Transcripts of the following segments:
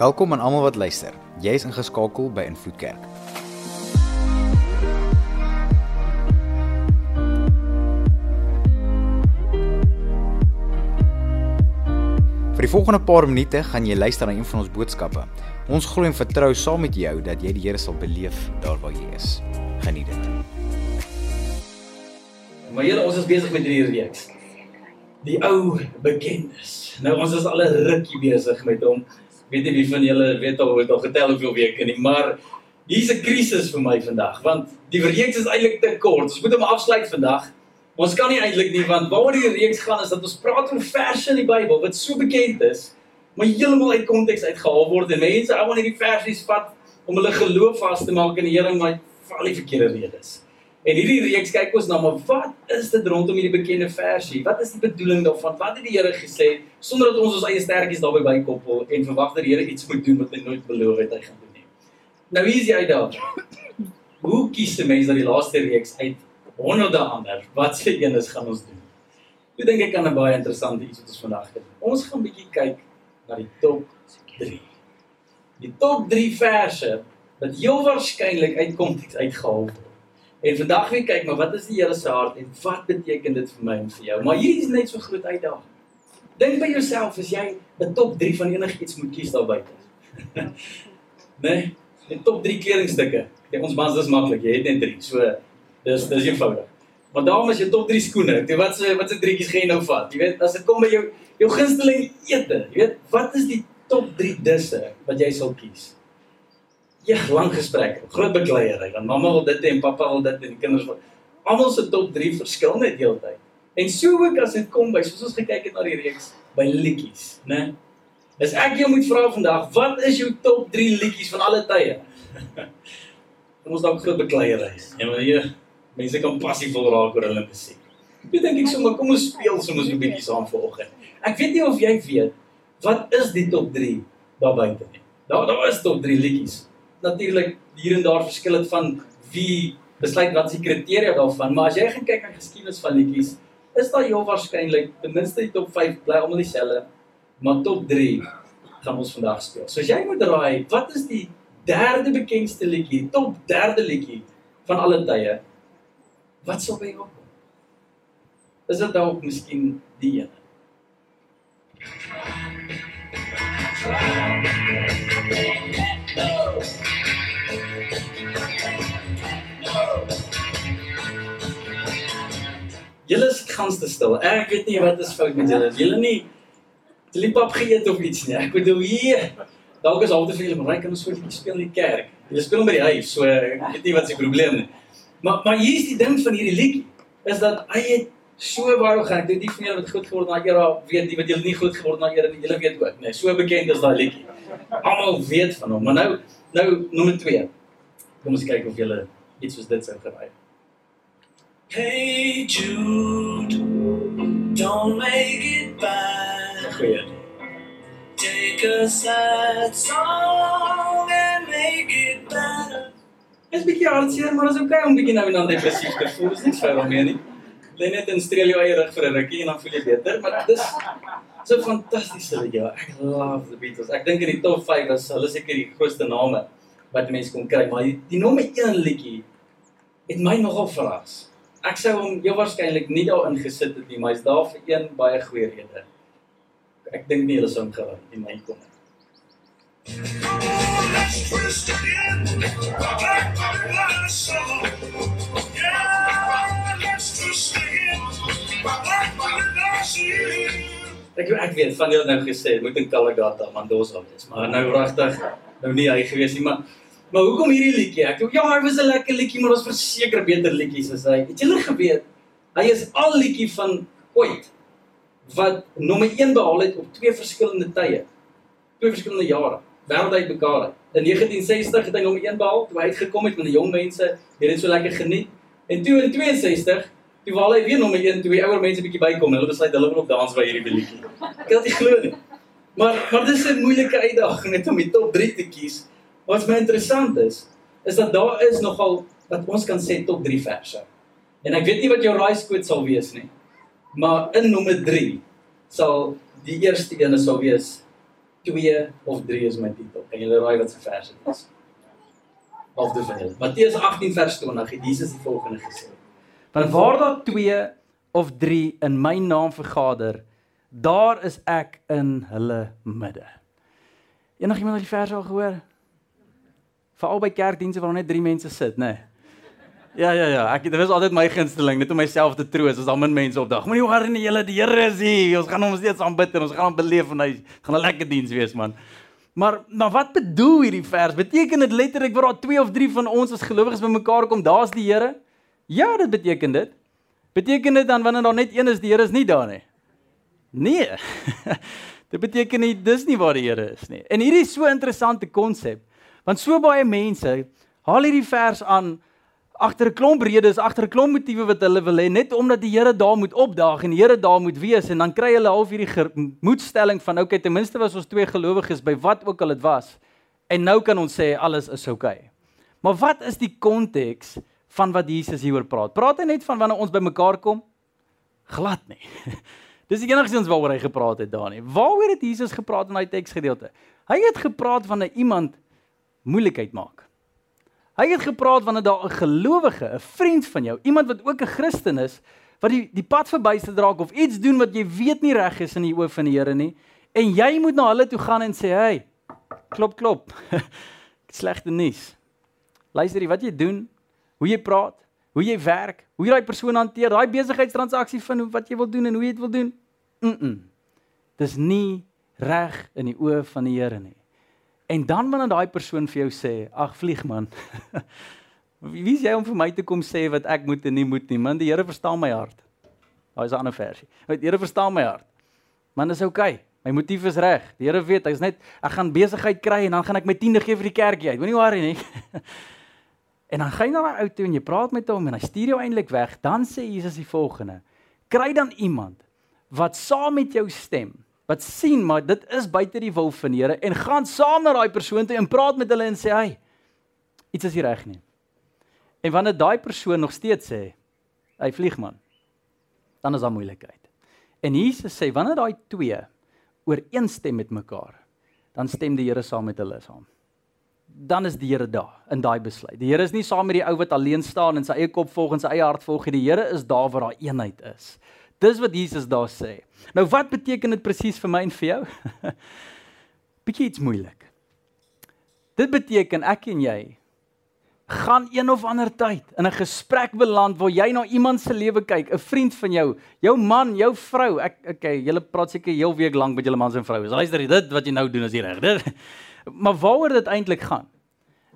Welkom aan almal wat luister. Jy is ingeskakel by Invloed Kerk. Vir die volgende paar minute gaan jy luister na een van ons boodskappe. Ons glo en vertrou saam met jou dat jy die Here sal beleef daar waar jy is. Geniet dit. Maar julle ons is besig met hierdie reeks. Die ou bekendes. Nou ons is al 'n rukkie besig met hom. Weet nie wie van julle weet al het al getel hoeveel weke nie, maar hier's 'n krisis vir my vandag want die reeks is eintlik te kort. Ons moet hom afsluit vandag. Ons kan nie eintlik nie want waaroor die reeks gaan is dat ons praat oor verse in die Bybel wat so bekend is, maar heeltemal uit konteks uitgehaal word en mense ou wanneer die versies vat om hulle geloof vas te maak in die Here maar vir al die verkeerde redes. En hierdie reeks kyk ons na maar wat is dit rondom hierdie bekende versie? Wat is die bedoeling daarvan? Wat het die Here gesê sonder dat ons ons eie stertjies daarbey bykoppel en verwag dat die Here iets moet doen wat hy nooit beloof het hy gaan doen nie. Nou hier is die uitdaging. Hoe kies 'n mens dat die laaste reeks uit honderde ander wat se een is gaan ons doen? Ek dink ek kan 'n baie interessante iets wat ons vandag doen. Ons gaan 'n bietjie kyk na die top 3. Die top 3 verse wat heel waarskynlik uit konteks uitgehaal word. En vandag weer kyk maar wat is die Here se hart en wat beteken dit vir my en vir jou? Maar hier is net so groot uitdaging. Dink by jouself as jy 'n top 3 van enigiets moet kies daar buite. nee, die top 3 kledingstukke. Ja, ons mans dis maklik, jy het net 3. So dis dis eenvoudig. Maar daarom is jy top 3 skoene. Ek weet wat se wat se drietjies gaan jy nou vat? Jy weet as dit kom by jou jou gunsteling ete, jy weet wat is die top 3 disse wat jy sal kies? Ja, lang gesprek, groot bekleierery. Dan mamma wil dit en pappa wil dit en die kinders wil. Almal se top 3 verskil net heeltyd. En so ook as dit kom by soos ons gekyk het na die reeks by liedjies, né? As ek jou moet vra vandag, wat is jou top 3 liedjies van alle tye? Kom ons dalk groot bekleierery. Ja, maar hier mense kan passievol raak oor hulle musiek. Ek dink ek sommer kom ons speel sommer so 'n bietjie saam vanoggend. Ek weet nie of jy weet wat is die top 3 daar buite nie. Daar daar is top 3 liedjies natuurlik hier en daar verskil dit van wie besluit wat se kriteria daarvan, maar as jy gaan kyk na geskiedenis van liedjies, is daar heel waarskynlik ten minste die top 5 bly almal dieselfde, maar top 3 gaan ons vandag speel. So as jy moet raai, wat is die derde bekendste liedjie, top derde liedjie van alle tye? Wat sal by jou kom? Is dit dalk miskien die een? Julle is gans te stil. Ek weet nie wat is fout met julle. Julle nie Lipap geëet of iets nie. Ek bedoel hier. Dalk is altyd vir julle maar kan ons 'n bietjie speel in die kerk. Julle speel by die huis, so ek weet nie wat se probleem nie. Maar maar hier is die ding van hierdie liedjie is dat hy het so baie gaan. Ek dink die van julle wat goed geword na era weet die wat julle nie goed geword na era nie. Julle weet ook, nee, so bekend is daai liedjie. Almal weet van hom. Maar nou nou nommer 2. Kom ons kyk of julle iets soos dit sou geraai. Hey Jude, don't make it bad. Goeie. Take a sad song and make it better. Dis bietjie hartseer, maar dit is okay om bietjie nou en dan depressief te voel. Dis niks fout daarmee nie. Lê net in streel jou eie rug vir 'n rukkie en dan voel jy beter, maar dis so 'n fantastiese liedjie. Ek love the Beatles. Ek dink in die top 5 is hulle seker die grootste name wat mense kon kry, maar die, die nommer 1 liedjie het my nogal verras. Ek sou hom heel waarskynlik nie daarin gesit het nie, maar hy's daar vir een baie goeie rede. Ek dink nie hulle sou hom geraai nie, my kom. Let's twist again. Back to the song. Ek ek weet van julle nou gesê moet in Kalagata Mandosa wees, maar nou regtig nou nie hy gewees nie, maar maar hoekom hierdie liedjie? Ek dink ja, hy was 'n lekker liedjie, maar ons verseker beter liedjies as hy. Het julle geweet hy is al liedjie van ooit wat nommer 1 behaal het op twee verskillende tye. Twee verskillende jare wêreldwyd mekaar het. In 1960 het hy nommer 1 behaal toe hy uitgekom het met die jong mense, het dit so lekker geniet. En toe in 62 Toe waar hy weer nommer 1 toe die ouer mense bietjie bykom, hulle besluit hulle wil ook dans by hierdie liedjie. Ek kan dit glo. Maar maar dis 'n moeilike uitdaging net om die top 3 te kies. Wat my interessant is, is dat daar is nogal wat ons kan sê top 3 verse. En ek weet nie wat jou rise quote sal wees nie. Maar in nommer 3 sal die eerste een sal wees 2 of 3 is my titel. Kan julle raai wat se vers dit is? Of die julle. Matteus 18 vers 20 het Jesus die volgende gesê. Want waar daar 2 of 3 in my naam vergader, daar is ek in hulle midde. Enigiemand het die vers al gehoor? Veral by kerkdienste waar net 3 mense sit, né? Nee. Ja ja ja, ek dit was altyd my gunsteling net om myself te troos as daar min mense op dag. Moenie worry nie, julle die Here is hier. Ons gaan hom steeds aanbid en ons gaan hom beleef en hy gaan 'n lekker diens wees man. Maar maar wat bedoel hierdie vers? Beteken dit letterlik waar daar 2 of 3 van ons as gelowiges bymekaar kom, daar's die Here? Ja, dit beteken dit. Beteken dit dan wanneer daar net een is, die Here is nie daar nie? Nee. dit beteken nie dis nie waar die Here is nie. En hierdie is so 'n interessante konsep. Want so baie mense haal hierdie vers aan agter 'n klomp redes, agter 'n klomp motiewe wat hulle wil hê net omdat die Here daar moet opdaag en die Here daar moet wees en dan kry hulle half hierdie moedstelling van okay, ten minste was ons twee gelowiges by wat ook al dit was. En nou kan ons sê alles is okay. Maar wat is die konteks van wat Jesus hieroor praat? Praat hy net van wanneer ons bymekaar kom? Glad nie. Dis die enigste waaroor hy gepraat het daar nie. Waaroor het Jesus gepraat in daai teksgedeelte? Hy het gepraat wanneer iemand moeilikheid maak. Hy het gepraat wanneer daar 'n gelowige, 'n vriend van jou, iemand wat ook 'n Christen is, wat die die pad verbyste draak of iets doen wat jy weet nie reg is in die oë van die Here nie, en jy moet na hulle toe gaan en sê, "Hey, klop klop. Slegte nuus. Luister wat jy doen, hoe jy praat, hoe jy werk, hoe jy daai persoon hanteer, daai besigheidstransaksie van wat jy wil doen en hoe jy dit wil doen. Mm. -mm. Dis nie reg in die oë van die Here nie. En dan wanneer daai persoon vir jou sê, "Ag vlieg man." Wie jy om vir my te kom sê wat ek moet en nie moet nie? Man, die Here verstaan my hart. Daai is 'n ander versie. Die Here verstaan my hart. Man, dis oukei. Okay. My motief is reg. Die Here weet, ek's net ek gaan besigheid kry en dan gaan ek my 10de gee vir die kerkie uit. Moenie worry nie. en dan gaan jy na daai ou toe en jy praat met hom en hy stuur jou eintlik weg. Dan sê Jesus die volgende: Kry dan iemand wat saam met jou stem wat sien maar dit is buite die wil van die Here en gaan saam na daai persoon toe en praat met hulle en sê hy iets is nie reg nie. En wanneer daai persoon nog steeds sê hy vlieg man dan is daar moeilikheid. En Jesus sê wanneer daai twee ooreenstem met mekaar dan stem die Here saam met hulle saam. Dan is die Here daar in daai besluit. Die Here is nie saam met die ou wat alleen staan en sy eie kop volg en sy eie hart volg nie. Die Here is daar waar daar eenheid is. Dis wat Jesus daar sê. Nou wat beteken dit presies vir my en vir jou? Bietjie iets moeilik. Dit beteken ek en jy gaan een of ander tyd in 'n gesprek beland waar jy na iemand se lewe kyk, 'n vriend van jou, jou man, jou vrou. Ek okay, julle praat seker heel week lank met julle mans en vroue. Luister, dit wat jy nou doen is nie reg. Dit Maar waaroor dit eintlik gaan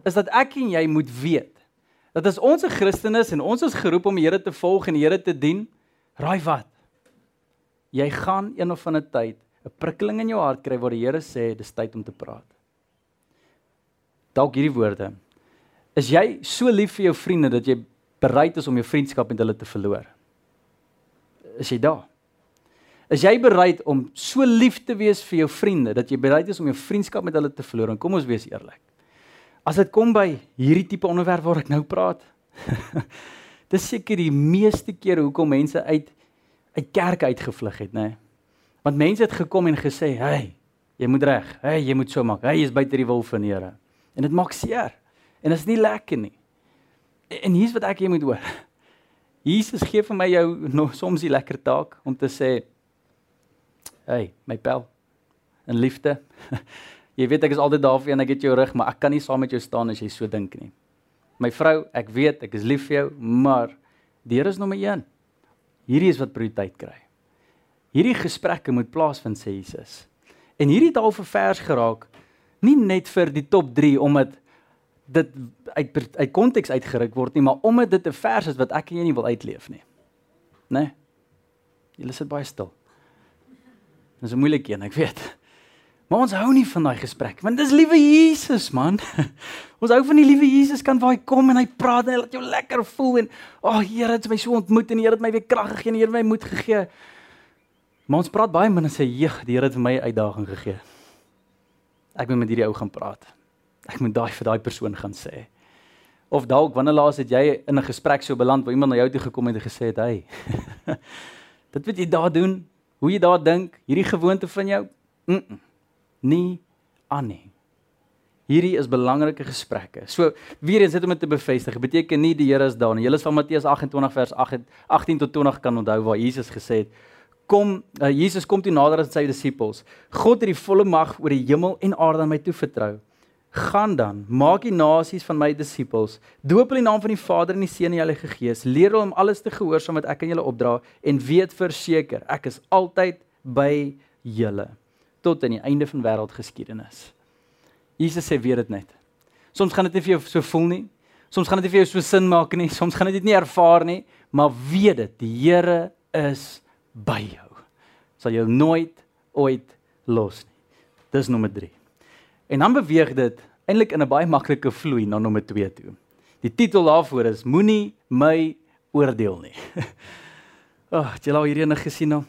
is dat ek en jy moet weet dat as ons 'n Christen is en ons is geroep om die Here te volg en die Here te dien, raai wat? jy gaan een of ander tyd 'n prikkeling in jou hart kry waar die Here sê dis tyd om te praat. Dalk hierdie woorde. Is jy so lief vir jou vriende dat jy bereid is om jou vriendskap met hulle te verloor? Is jy daar? Is jy bereid om so lief te wees vir jou vriende dat jy bereid is om jou vriendskap met hulle te verloor? En kom ons wees eerlik. As dit kom by hierdie tipe onderwerp waar ek nou praat, dis seker die meeste kere hoekom mense uit uit kerk uitgevlug het, nê? Nee. Want mense het gekom en gesê, "Hey, jy moet reg. Hey, jy moet so maak. Hy is buite die wil van die Here." En dit maak seer. En dit is nie lekker nie. En, en hier's wat ek hier moet hoor. Jesus gee vir my jou nog soms die lekker taak om te sê, "Hey, my pel. In liefde. jy weet ek is altyd daar vir jou en ek het jou rug, maar ek kan nie saam met jou staan as jy so dink nie. My vrou, ek weet ek is lief vir jou, maar die Here is nommer 1. Hierdie is wat prioriteit kry. Hierdie gesprekke moet plaasvind sê Jesus. En hierdie het al vir vers geraak nie net vir die top 3 omdat dit uit uit konteks uitgeruk word nie, maar omdat dit 'n vers is wat ek en jy nie wil uitleef nie. Né? Nee? Julle sit baie stil. Dis 'n moeilike een, ek weet. Maar ons hou nie van daai gesprek want dis liewe Jesus man. ons hou van die liewe Jesus kan waar hy kom en hy praat en hy laat jou lekker voel en o oh, Here het my so ontmoet en die Here het my weer krag gegee en die Here het my moed gegee. Maar ons praat baie min en sê jeg, die Here het vir my uitdaging gegee. Ek moet met hierdie ou gaan praat. Ek moet daai vir daai persoon gaan sê. Of dalk wanneer laas het jy in 'n gesprek so beland waar iemand na jou toe gekom het en gesê het, "Hey, dit wat jy daar doen, hoe jy daar dink, hierdie gewoonte van jou, mm -mm, nie aan nie. Hierdie is belangrike gesprekke. So weer eens dit om dit te bevestig, beteken nie die Here is daar nie. Julle is van Matteus 28 vers 8 18 tot 20 kan onthou waar Jesus gesê het: "Kom, uh, Jesus kom toe nader aan sy disippels. God het die volle mag oor die hemel en aarde aan my toevertrou. Gaan dan, maak die nasies van my disippels. Doop hulle in die naam van die Vader en die Seun en die Heilige Gees. Leer hulle om alles te gehoorsaam wat ek aan julle opdra en weet verseker, ek is altyd by julle tot aan die einde van wêreldgeskiedenis." Jesus sê weet dit net. Soms gaan dit nie vir jou so voel nie. Soms gaan dit nie vir jou so sin maak nie. Soms gaan dit nie ervaar nie, maar weet dit, die Here is by jou. Sal jou nooit ooit los nie. Dis nommer 3. En dan beweeg dit eintlik in 'n baie maklike vloei na nommer 2 toe. Die titel daarvoor is Moenie my oordeel nie. Ag, oh, het jy al hierdie ene gesien nou?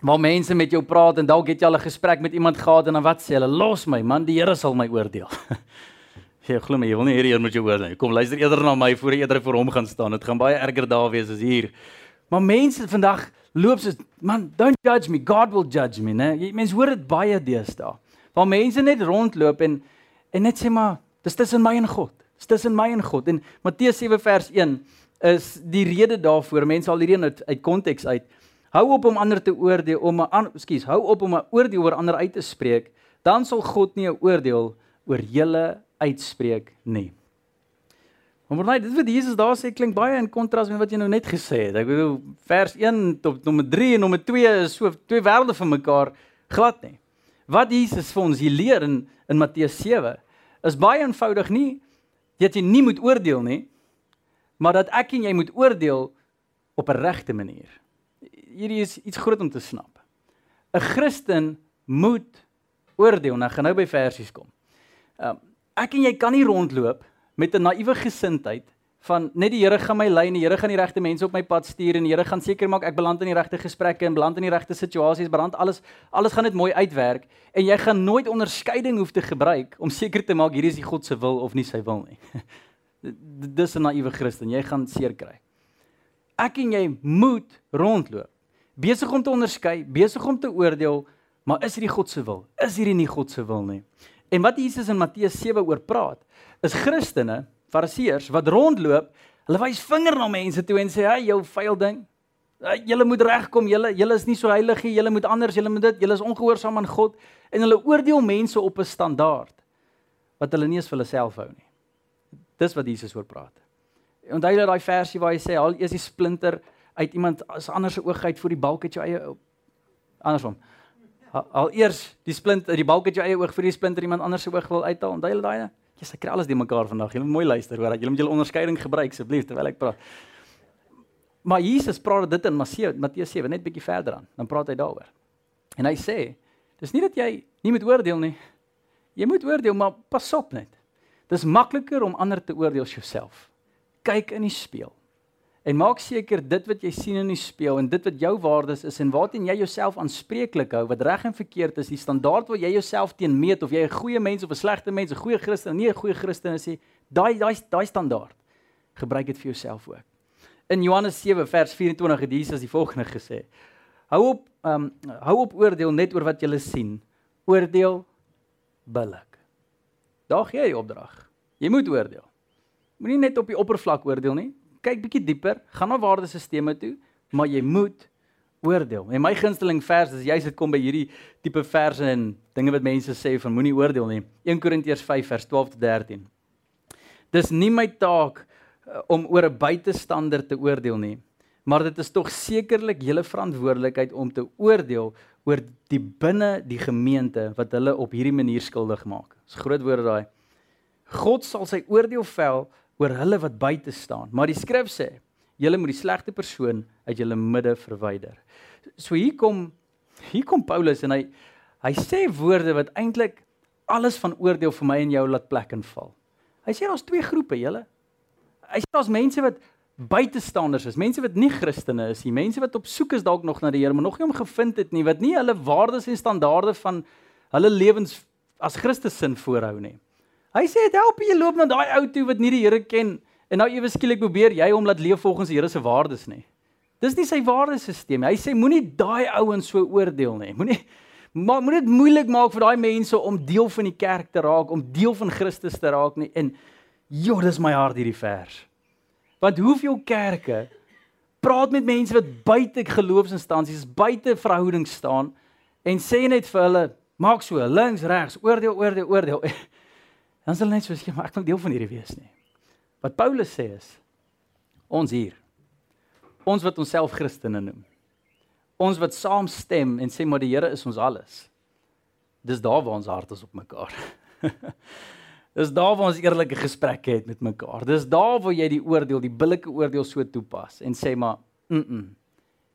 waar mense met jou praat en dalk het jy al 'n gesprek met iemand gehad en dan wat sê hulle los my man die Here sal my oordeel. Jy glo my jy wil nie hierdie Here met jou oordeel nie. Kom luister eerder na my voor jy eerder voor hom gaan staan. Dit gaan baie erger daar wees as hier. Maar mense vandag loop so man don't judge me God will judge me, né? Mense hoor dit baie deesdae. Waar mense net rondloop en en net sê maar dis tussen my en God. Dis tussen my en God. En Matteus 7 vers 1 is die rede daarvoor. Mense al hierdie uit uit konteks uit. Hou op om ander te oordeel om 'n ekskuus, hou op om 'n oordeel oor ander uit te spreek, dan sal God nie 'n oordeel oor julle uitspreek nie. Maar nee, dit wat Jesus daar sê klink baie in kontras met wat jy nou net gesê het. Ek bedoel vers 1 tot nommer 3 en nommer 2 is so twee wêrelde van mekaar glad nie. Wat Jesus vir ons hier leer in in Matteus 7 is baie eenvoudig nie dat jy nie moet oordeel nie, maar dat ek en jy moet oordeel op 'n regte manier hierdie is iets groot om te snap. 'n Christen moet oordeel. Nou gaan nou by versies kom. Ehm um, ek en jy kan nie rondloop met 'n naïewe gesindheid van net die Here gaan my lei en die Here gaan die regte mense op my pad stuur en die Here gaan seker maak ek beland in die regte gesprekke en beland in die regte situasies, beland alles alles gaan net mooi uitwerk en jy gaan nooit onderskeiding hoef te gebruik om seker te maak hierdie is die God se wil of nie sy wil nie. Dis 'n naïewe Christen, jy gaan seer kry. Ek en jy moet rondloop besig om te onderskei, besig om te oordeel, maar is hierdie God se wil? Is hierdie nie God se wil nie? En wat Jesus in Matteus 7 oor praat, is Christene, Fariseërs wat rondloop, hulle wys vinger na mense toe en sê, "Hey, jou vuil ding. Julle moet regkom. Julle julle is nie so heilig nie. Julle moet anders. Julle moet dit. Julle is ongehoorsaam aan God." En hulle oordeel mense op 'n standaard wat hulle nie eens vir hulle self hou nie. Dis wat Jesus oor praat. Onthou jy daai versie waar hy sê, "Al is die splinter uit iemand as ander se oog uit voor die balk het jou eie andersom. Al eers die splint uit die balk het jou eie oog vir die splinter iemand anders se oog wil uithaal. Onthou julle daai? Ja, se kry alles die mekaar vandag. Julle moet mooi luister hoor julle moet julle onderskeiding gebruik asseblief terwyl ek praat. Maar Jesus praat dit in Matteus 7 net bietjie verder aan. Dan praat hy daaroor. En hy sê, dis nie dat jy nie moet oordeel nie. Jy moet oordeel, maar pas op net. Dis makliker om ander te oordeel as jouself. Kyk in die spieël. En maak seker dit wat jy sien in die spieël en dit wat jou waardes is en waarteen jy jouself aanspreeklik hou, wat reg en verkeerd is, die standaard wat jy jouself teen meet of jy 'n goeie mens of 'n slegte mens, 'n goeie Christen of nie 'n goeie Christen is nie, daai daai daai standaard gebruik dit vir jouself ook. In Johannes 7 vers 24 het Jesus die volgende gesê: Hou op, um, hou op oordeel net oor wat jy sien. Oordeel billik. Daar gee jy opdrag. Jy moet oordeel. Moenie net op die oppervlak oordeel nie kyk bietjie dieper, gaan na waardesisteme toe, maar jy moet oordeel. En my gunsteling vers is juist dit kom by hierdie tipe verse en dinge wat mense sê van moenie oordeel nie. 1 Korintiërs 5 vers 12 tot 13. Dis nie my taak uh, om oor 'n buitestander te oordeel nie, maar dit is tog sekerlik julle verantwoordelikheid om te oordeel oor die binne die gemeente wat hulle op hierdie manier skuldig maak. Dis groot woorde daai. God sal sy oordeel vel oor hulle wat buite staan. Maar die skrif sê, julle moet die slegte persoon uit julle midde verwyder. So hier kom hier kom Paulus en hy hy sê woorde wat eintlik alles van oordeel vir my en jou laat plek en val. Hy sê daar's twee groepe, julle. Hy sê daar's mense wat buitestanders is, mense wat nie Christene is nie, mense wat op soek is dalk nog na die Here, maar nog nie hom gevind het nie, wat nie hulle waardes en standaarde van hulle lewens as Christus sin voorhou nie. Hy sê dit help jy loop na daai ou toe wat nie die Here ken en nou ewe skielik probeer jy hom laat leef volgens die Here se waardes nie. Dis nie sy waardesisteem. Hy sê moenie daai ouens so oordeel nie. Moenie maak moet dit moeilik maak vir daai mense om deel van die kerk te raak, om deel van Christus te raak nie. En joh, dis my hart hierdie vers. Want hoeveel kerke praat met mense wat buite geloofsinstansies, buite verhoudings staan en sê net vir hulle, maak so, links, regs, oordeel, oordeel, oordeel. Dan sal net so sê, maar ek wil deel van hierdie wees nie. Wat Paulus sê is ons hier. Ons wat onsself Christene noem. Ons wat saamstem en sê maar die Here is ons alles. Dis daar waar ons hart is op mekaar. Dis daar waar ons eerlike gesprekke het met mekaar. Dis daar waar jy die oordeel, die billike oordeel so toepas en sê maar, "Mm. -mm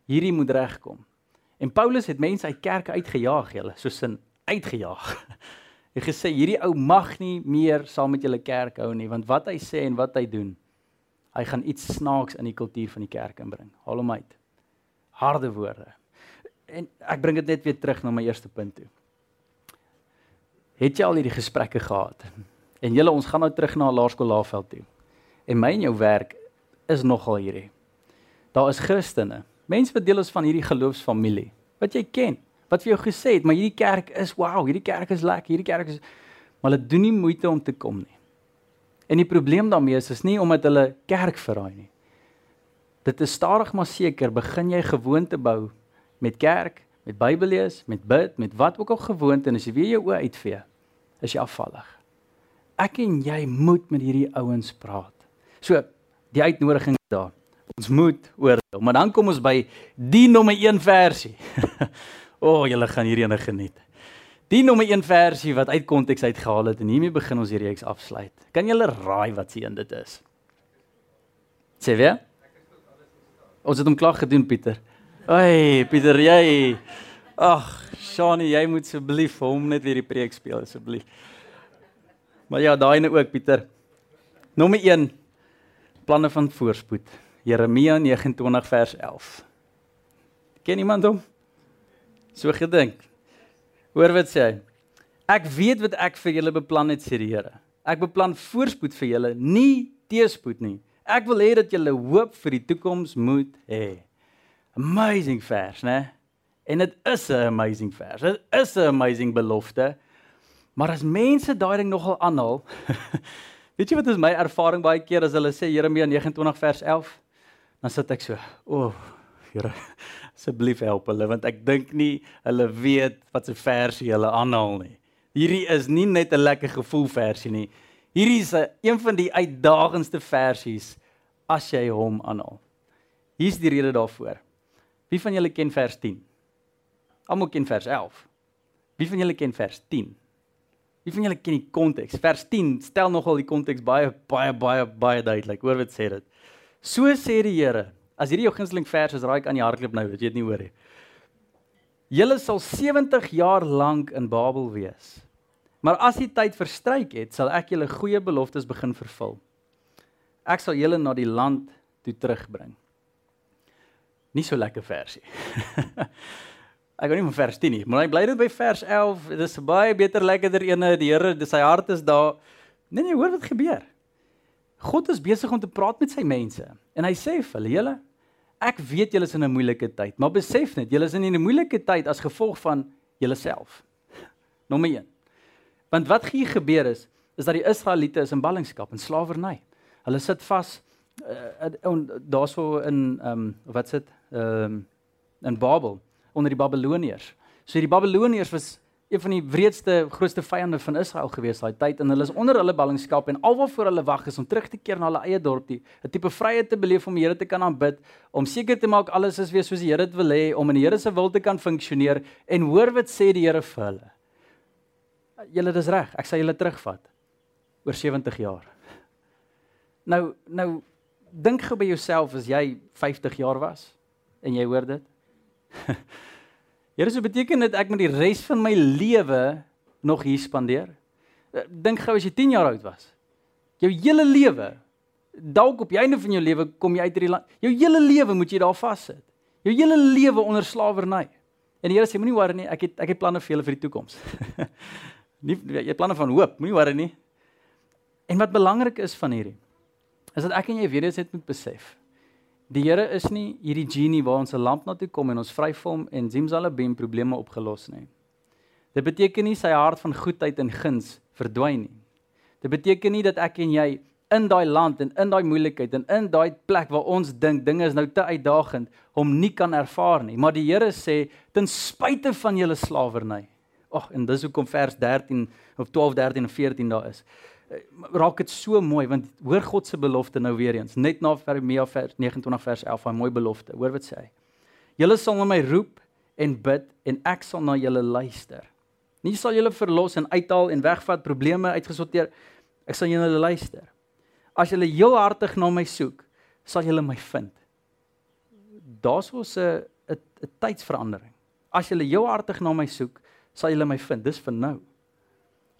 hierdie moet regkom." En Paulus het mense uit kerke uitgejaag, julle, soos in uitgejaag. Hy gesê hierdie ou mag nie meer saam met julle kerk hou nie, want wat hy sê en wat hy doen, hy gaan iets snaaks in die kultuur van die kerk inbring. Haal hom uit. Harde woorde. En ek bring dit net weer terug na my eerste punt toe. Het jy al hierdie gesprekke gehad? En julle ons gaan nou terug na Laerskool Laveld toe. En my en jou werk is nogal hierdie. Daar is Christene, mense wat deel is van hierdie geloofsfamilie wat jy ken, wat vir jou gesê het, maar hierdie kerk is wow, hierdie kerk is lekker, hierdie kerk is maar hulle doen nie moeite om te kom nie. En die probleem daarmee is is nie omdat hulle kerk verraai nie. Dit is stadig maar seker begin jy gewoonte bou met kerk, met Bybel lees, met bid, met wat ook al gewoonte en as jy weer jou oë uitvee, is jy afvallig. Ek en jy moet met hierdie ouens praat. So, die uitnodiging daar. Ons moet oordeel, maar dan kom ons by die nommer 1 versie. o, oh, julle gaan hierdie ene geniet. Die nommer 1 versie wat uit konteks uitgehaal het en hiermee begin ons hierdie reeks afsluit. Kan julle raai wat se een dit is? Sê weer? Ons het hom klaar gedoen, Pieter. Ai, Pieter, jy. Ag, Shani, jy moet asseblief vir hom net weer die preek speel asseblief. Maar ja, daai ene ook, Pieter. Nommer 1. Planne van voorspoed. Jeremia 29 vers 11. Ken iemand hom? So gedink. Hoor wat sê hy? Ek weet wat ek vir julle beplan het, sê die Here. Ek beplan voorspoed vir julle, nie teëspoed nie. Ek wil hê dat julle hoop vir die toekoms moet hê. Amazing vers, né? En dit is 'n amazing vers. Dit is 'n amazing belofte. Maar as mense daai ding nogal aanhaal, weet jy wat is my ervaring baie keer as hulle sê Jeremia 29 vers 11, dan sit ek so, o, oh, Here, asseblief help hulle want ek dink nie hulle weet wat se versie hulle aanhaal nie. Hierdie is nie net 'n lekker gevoel versie nie. Hierdie is 'n een van die uitdagendste versies as jy hom aanhaal. Hier's die rede daarvoor. Wie van julle ken vers 10? Almal ken vers 11. Wie van julle ken vers 10? Wie van julle ken die konteks? Vers 10 stel nogal die konteks baie baie baie baie duidelik. Hoor wat sê dit. So sê die Here, As hierdie jou gunsteling vers is, raai ek aan die hardloop nou, weet jy dit nie hoor nie. Julle sal 70 jaar lank in Babel wees. Maar as die tyd verstryk het, sal ek julle goeie beloftes begin vervul. Ek sal julle na die land toe terugbring. Nie so lekker versie. ek gou nie van vers 10 nie, maar ek bly dit by vers 11. Dit is baie beter lekkerder ene. Die Here, dis sy hart is daar. Nee nee, hoor wat gebeur. God is besig om te praat met sy mense en hy sê vir hulle: "Julle, ek weet julle is in 'n moeilike tyd, maar besef net, julle is in 'n moeilike tyd as gevolg van julleself." Nommer 1. Want wat hier gebeur is, is dat die Israeliete is in ballingskap en slawerny. Hulle sit vas uh, daarso in ehm um, wat sit ehm um, in Babel onder die Babiloniërs. So die Babiloniërs was een van die wreedste grootste vyande van Israel gewees daai tyd en hulle is onder hulle ballingskap en alwaarvoor hulle wag is om terug te keer na hulle eie dorpie, 'n tipe vryheid te beleef om die Here te kan aanbid, om seker te maak alles is weer soos die Here dit wil hê, om in die Here se wil te kan funksioneer en hoor wat sê die Here vir hulle. Julle dis reg, ek sal julle terugvat oor 70 jaar. Nou nou dink gou by jouself as jy 50 jaar was en jy hoor dit. Here, so beteken dit ek moet die res van my lewe nog hier spandeer? Eh, dink gou as jy 10 jaar oud was. Jou hele lewe dalk op die einde van jou lewe kom jy uit hierdie land. Jou hele lewe moet jy daar vassit. Jou hele lewe onder slawerny. En die Here sê moenie worry nie, ek het ek het planne vir julle vir die toekoms. nie jy het planne van hoop, moenie worry nie. En wat belangrik is van hierdie is dat ek en jy weer eens het moet besef. Die Here is nie hierdie genie waar ons 'n lamp na toe kom en ons vryf hom en zimzalabim probleme opgelos nie. Dit beteken nie sy hart van goedheid en guns verdwyn nie. Dit beteken nie dat ek en jy in daai land en in daai moeilikheid en in daai plek waar ons dink dinge is nou te uitdagend hom nie kan ervaar nie. Maar die Here sê ten spyte van julle slawerny. Ag en dis hoekom vers 13 of 12 13 en 14 daar is. Eh, Raak dit so mooi want hoor God se belofte nou weer eens net na Jeremia vers 29 vers 11 'n mooi belofte. Hoor wat sê hy? Julle sal na my roep en bid en ek sal na julle luister. Nie sal julle verlos en uithaal en wegvat probleme uitgesorteer. Ek sal julle luister. As julle heel hartig na my soek, sal julle my vind. Daar's ons 'n 'n tydsverandering. As julle heel hartig na my soek, sal julle my vind. Dis vir nou.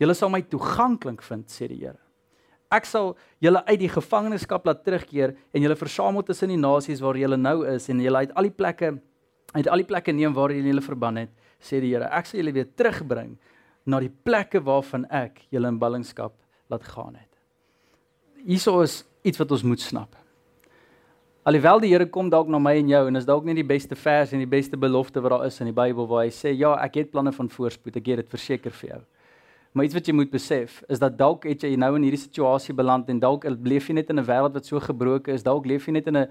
Julle sal my toeganklik vind, sê die Here. Ek sal julle uit die gevangenskap laat terugkeer en julle versamel tussen die nasies waar julle nou is en julle uit al die plekke uit al die plekke neem waar julle julle verban het, sê die Here. Ek sal julle weer terugbring na die plekke waarvan ek julle in ballingskap laat gaan het. Hierso is iets wat ons moet snap. Alhoewel die Here kom dalk na my en jou en is dalk nie die beste vers en die beste belofte wat daar is in die Bybel waar hy sê ja, ek het planne van voorspoed, ek het dit verseker vir jou. Maar iets wat jy moet besef is dat dalk het jy nou in hierdie situasie beland en dalk leef jy net in 'n wêreld wat so gebroken is, dalk leef jy net in 'n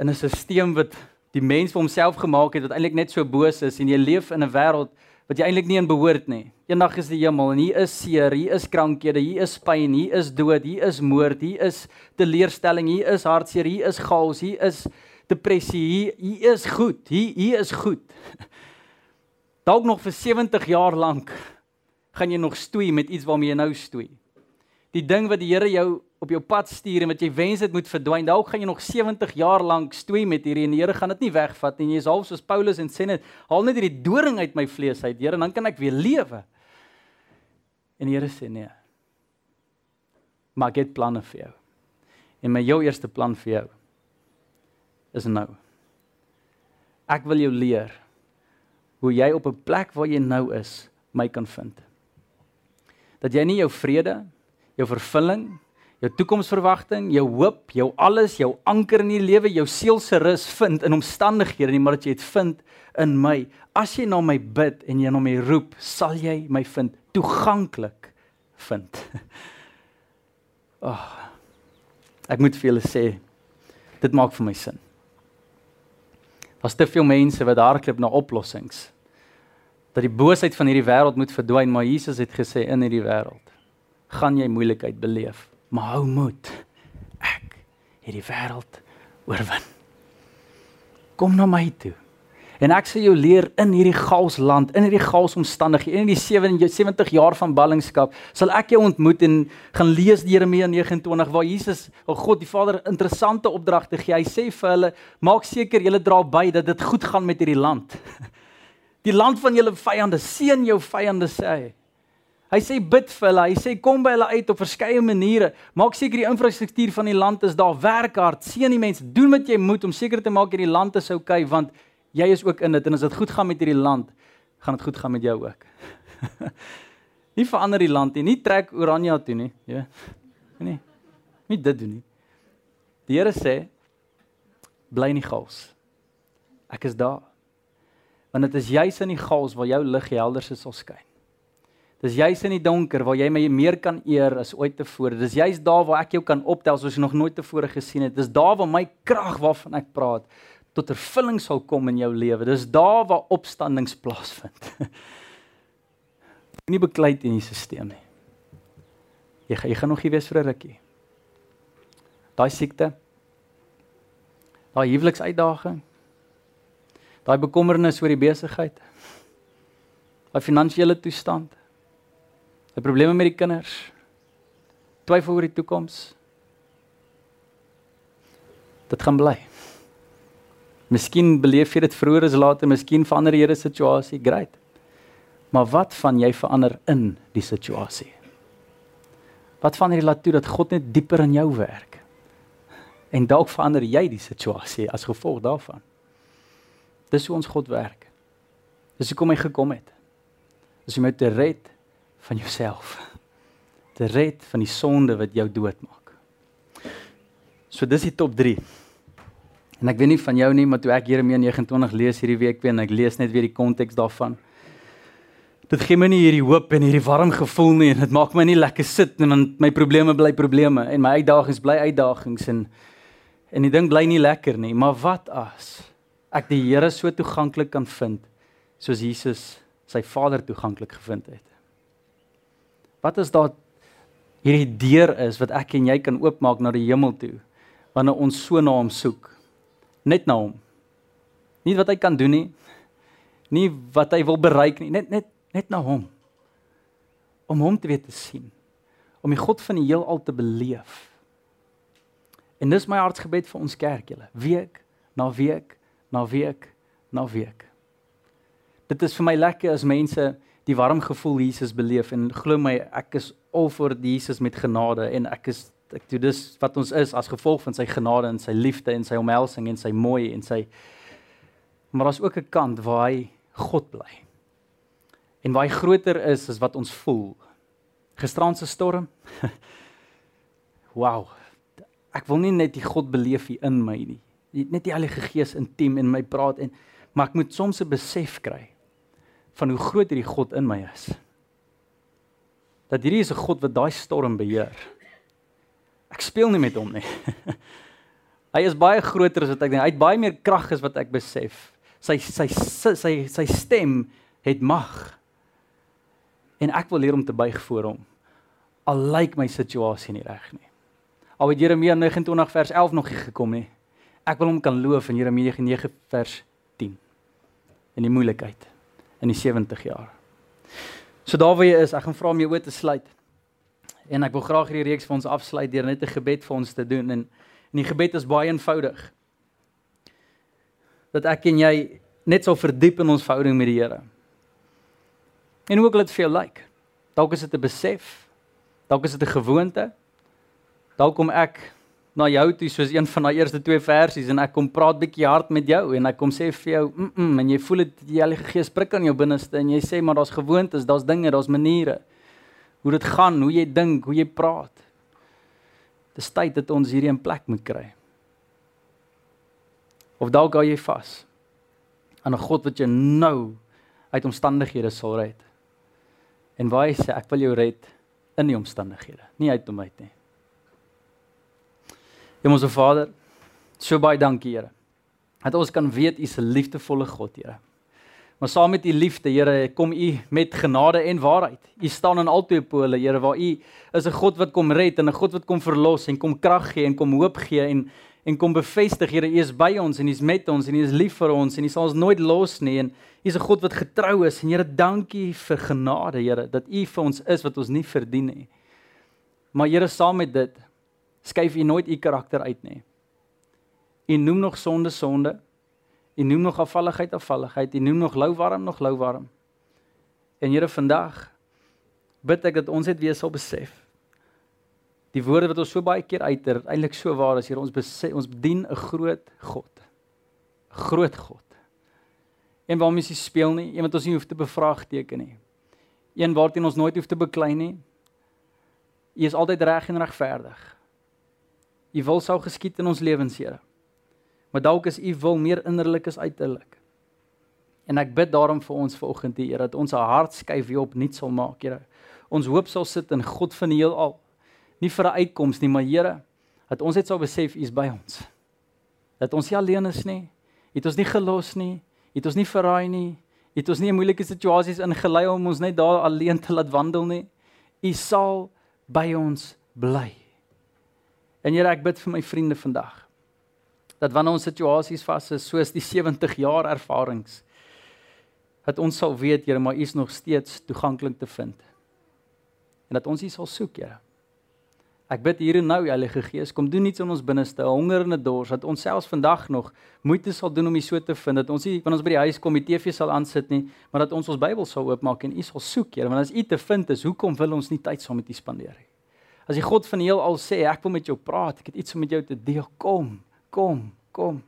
in 'n stelsel wat die mens vir homself gemaak het wat eintlik net so boos is en jy leef in 'n wêreld wat jy eintlik nie in behoort nie. Eendag is die hemel en hier is seer, hier is krankhede, hier is pyn, hier is dood, hier is moord, hier is teleurstelling, hier is hartseer, hier is chaos, hier is depressie, hier, hier is goed, hier hier is goed. Dalk nog vir 70 jaar lank gaan jy nog stoei met iets waarmee jy nou stoei. Die ding wat die Here jou op jou pad stuur en wat jy wens dit moet verdwyn. Dalk gaan jy nog 70 jaar lank stoei met hierdie en die Here gaan dit nie wegvat nie. Jy is half soos Paulus en sê net, haal net hierdie doring uit my vlees uit, Here, dan kan ek weer lewe. En die Here sê nee. Maar ek het planne vir jou. En my jou eerste plan vir jou is nou. Ek wil jou leer hoe jy op 'n plek waar jy nou is, my kan vind. Dat jy nie jou vrede, jou vervulling, jou toekomsverwagting, jou hoop, jou alles, jou anker in die lewe, jou siel se rus vind in omstandighede nie, maar dat jy dit vind in my. As jy na my bid en jy na my roep, sal jy my vind toeganklik vind. Ag. Oh, ek moet vir julle sê dit maak vir my sin. Daar's te veel mense wat hardloop na oplossings. Dat die boosheid van hierdie wêreld moet verdwyn, maar Jesus het gesê in hierdie wêreld gaan jy moeilikheid beleef maar hou moed. Ek het die wêreld oorwin. Kom na my toe. En ek sal jou leer in hierdie gaals land, in hierdie gaals omstandighede, in die 70 jaar van ballingskap, sal ek jou ontmoet en gaan lees Jeremia 29 waar Jesus, o oh God, die Vader interessante opdragte gee. Hy sê vir hulle, maak seker julle dra by dat dit goed gaan met hierdie land. Die land van julle vyande, seën jou vyande sê hy. Hy sê bid vir hulle. Hy sê kom by hulle uit op verskeie maniere. Maak seker die infrastruktuur van die land is daar. Werk hard. Seën die mense. Doen wat jy moet om seker te maak hierdie land is oukei okay, want jy is ook in dit en as dit goed gaan met hierdie land, gaan dit goed gaan met jou ook. nie verander die land nie. Nie trek Oranje toe nie. Ja. Nee. Nie dit doen nie. Die Here sê bly in die gaals. Ek is daar. Want dit is juis in die gaals waar jou lig helder sal skyn. Dis juis in die donker waar jy my meer kan eer as ooit tevore. Dis juis daar waar ek jou kan optel soos jy nog nooit tevore gesien het. Dis daar waar my krag waarvan ek praat tot vervulling sal kom in jou lewe. Dis daar waar opstandings plaasvind. nie beklei in die stelsel nie. Jy gaan jy gaan nog hier wees vir 'n rukkie. Daai siekte. Daai huweliksuitdaging. Daai bekommernis oor die besigheid. Daai finansiële toestand. 'n probleme met die kinders. Twyfel oor die toekoms. Dit gaan bly. Miskien beleef jy dit vroeër as later, miskien verander die Here situasie, great. Maar wat van jy verander in die situasie? Wat van jy laat toe dat God net dieper in jou werk? En dalk verander jy die situasie as gevolg daarvan. Dis hoe ons God werk. Dis hoekom hy gekom het. Dis om jou te red van jouself. Te red van die sonde wat jou doodmaak. So dis die top 3. En ek weet nie van jou nie, maar toe ek Jeremia 29 lees hierdie week weer en ek lees net weer die konteks daarvan. Dit gee my nie hierdie hoop en hierdie warm gevoel nie en dit maak my nie lekker sit en dan my probleme bly probleme en my uitdagings bly uitdagings en en die ding bly nie lekker nie. Maar wat as ek die Here so toeganklik kan vind soos Jesus sy Vader toeganklik gevind het? Wat as daar hierdie deur is wat ek en jy kan oopmaak na die hemel toe wanneer ons so na hom soek? Net na hom. Nie wat hy kan doen nie. Nie wat hy wil bereik nie, net net net na hom. Om hom te weet te sien. Om die God van die heelal te beleef. En dis my hartsgebed vir ons kerk julle. Week na week na week na week. Dit is vir my lekker as mense die warm gevoel Jesus beleef en glo my ek is al vir Jesus met genade en ek is ek doen dis wat ons is as gevolg van sy genade en sy liefde en sy omhelsing en sy mooi en sy maar daar's ook 'n kant waar hy God bly. En waar hy groter is as wat ons voel. Gisterand se storm. wow. Ek wil nie net die God beleef hier in my nie. Net die Heilige Gees intiem in my praat en maar ek moet soms 'n besef kry van hoe groot hierdie God in my is. Dat hierdie is 'n God wat daai storm beheer. Ek speel nie met hom nie. hy is baie groter as wat ek dink. Hy het baie meer krag as wat ek besef. Sy sy sy sy, sy stem het mag. En ek wil leer om te buig voor hom. Al lyk my situasie nie reg nie. Al het Jeremia 29 vers 11 nog nie gekom nie. Ek wil hom kan loof in Jeremia 9 vers 10. In die moeilikheid in die 70 jaar. So daar waar jy is, ek gaan vra om jou oë te sluit. En ek wil graag hierdie reeks vir ons afsluit deur net 'n gebed vir ons te doen en en die gebed is baie eenvoudig. Dat ek en jy net sal verdiep in ons verhouding met die Here. En hoe ook al dit vir jou lyk. Dalk is dit 'n besef. Dalk is dit 'n gewoonte. Dalk kom ek na jou toe soos een van daai eerste twee versies en ek kom praat bietjie hard met jou en ek kom sê vir jou mm, -mm en jy voel dit die Heilige Gees prik aan jou binneste en jy sê maar daar's gewoontes, daar's dinge, daar's maniere hoe dit gaan, hoe jy dink, hoe jy praat. Dis tyd dat ons hierdie in plek moet kry. Of dalk gaan jy vas aan 'n God wat jou nou uit omstandighede sal red. En waar hy sê ek wil jou red in die omstandighede, nie uit hom uit nie. Hemelse Vader, so baie dankie, Here. Dat ons kan weet U is 'n liefdevolle God, Here. Maar saam met U liefde, Here, kom U met genade en waarheid. U staan aan albei pole, Here, waar U is 'n God wat kom red en 'n God wat kom verlos en kom krag gee en kom hoop gee en en kom bevestig, Here, U is by ons en U is met ons en U is lief vir ons en U sal ons nooit los nie en U is 'n God wat getrou is en Here, dankie vir genade, Here, dat U vir ons is wat ons nie verdien nie. Maar Here, saam met dit skuif u nooit u karakter uit nie. U noem nog sonde sonde. U noem nog afvalligheid afvalligheid. U noem nog louwarm nog louwarm. En Here vandag bid ek dat ons dit weer sal besef. Die woorde wat ons so baie keer uiter, eintlik so waar is, Here ons besef, ons bedien 'n groot God. Groot God. Een waarmee ons nie speel nie, een wat ons nie hoef te bevraagteken nie. Een waarteen ons nooit hoef te beklei nie. U is altyd reg en regverdig. U wil sou geskied in ons lewens, Here. Maar dalk is u wil meer innerlik as uiterlik. En ek bid daarom vir ons vanoggend, Here, dat ons 'n hart skuif weer op nuut sal maak, Here. Ons hoop sal sit in God van die heelal. Nie vir 'n uitkoms nie, maar Here, dat ons net sal besef u is by ons. Dat ons nie alleen is nie. U het ons nie gelos nie. U het ons nie verraai nie. U het ons nie in moeilike situasies ingelei om ons net daar alleen te laat wandel nie. U sal by ons bly. En Here, ek bid vir my vriende vandag. Dat wanneer ons situasies vas is soos die 70 jaar ervarings, dat ons sal weet, Here, maar U is nog steeds toeganklik te vind. En dat ons U sal soek, Here. Ek bid hier en nou, Heilige Gees, kom doen iets in ons binneste, honger en 'n dors, dat ons selfs vandag nog moeite sal doen om U so te vind, dat ons nie wanneer ons by die huis kom, die TV sal aansit nie, maar dat ons ons Bybel sal oopmaak en U sal soek, Here, want as U te vind is, hoekom wil ons nie tyd saam met U spandeer nie? As die God van die heelal sê ek wil met jou praat, ek het iets om met jou te deel, kom, kom, kom.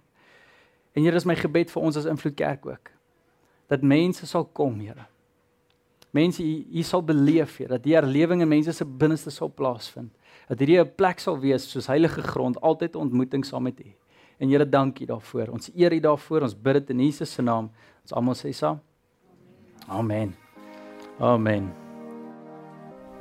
En hier is my gebed vir ons as invloed kerk ook. Dat mense sal kom, Here. Mense hier sal beleef, Here, dat die herlewing in mense se binneste sal plaasvind. Dat hierdie 'n plek sal wees soos heilige grond, altyd ontmoeting saam met U. En Here, dankie daarvoor. Ons eer U daarvoor. Ons bid dit in Jesus se naam. Ons almal sê saam. Amen. Amen.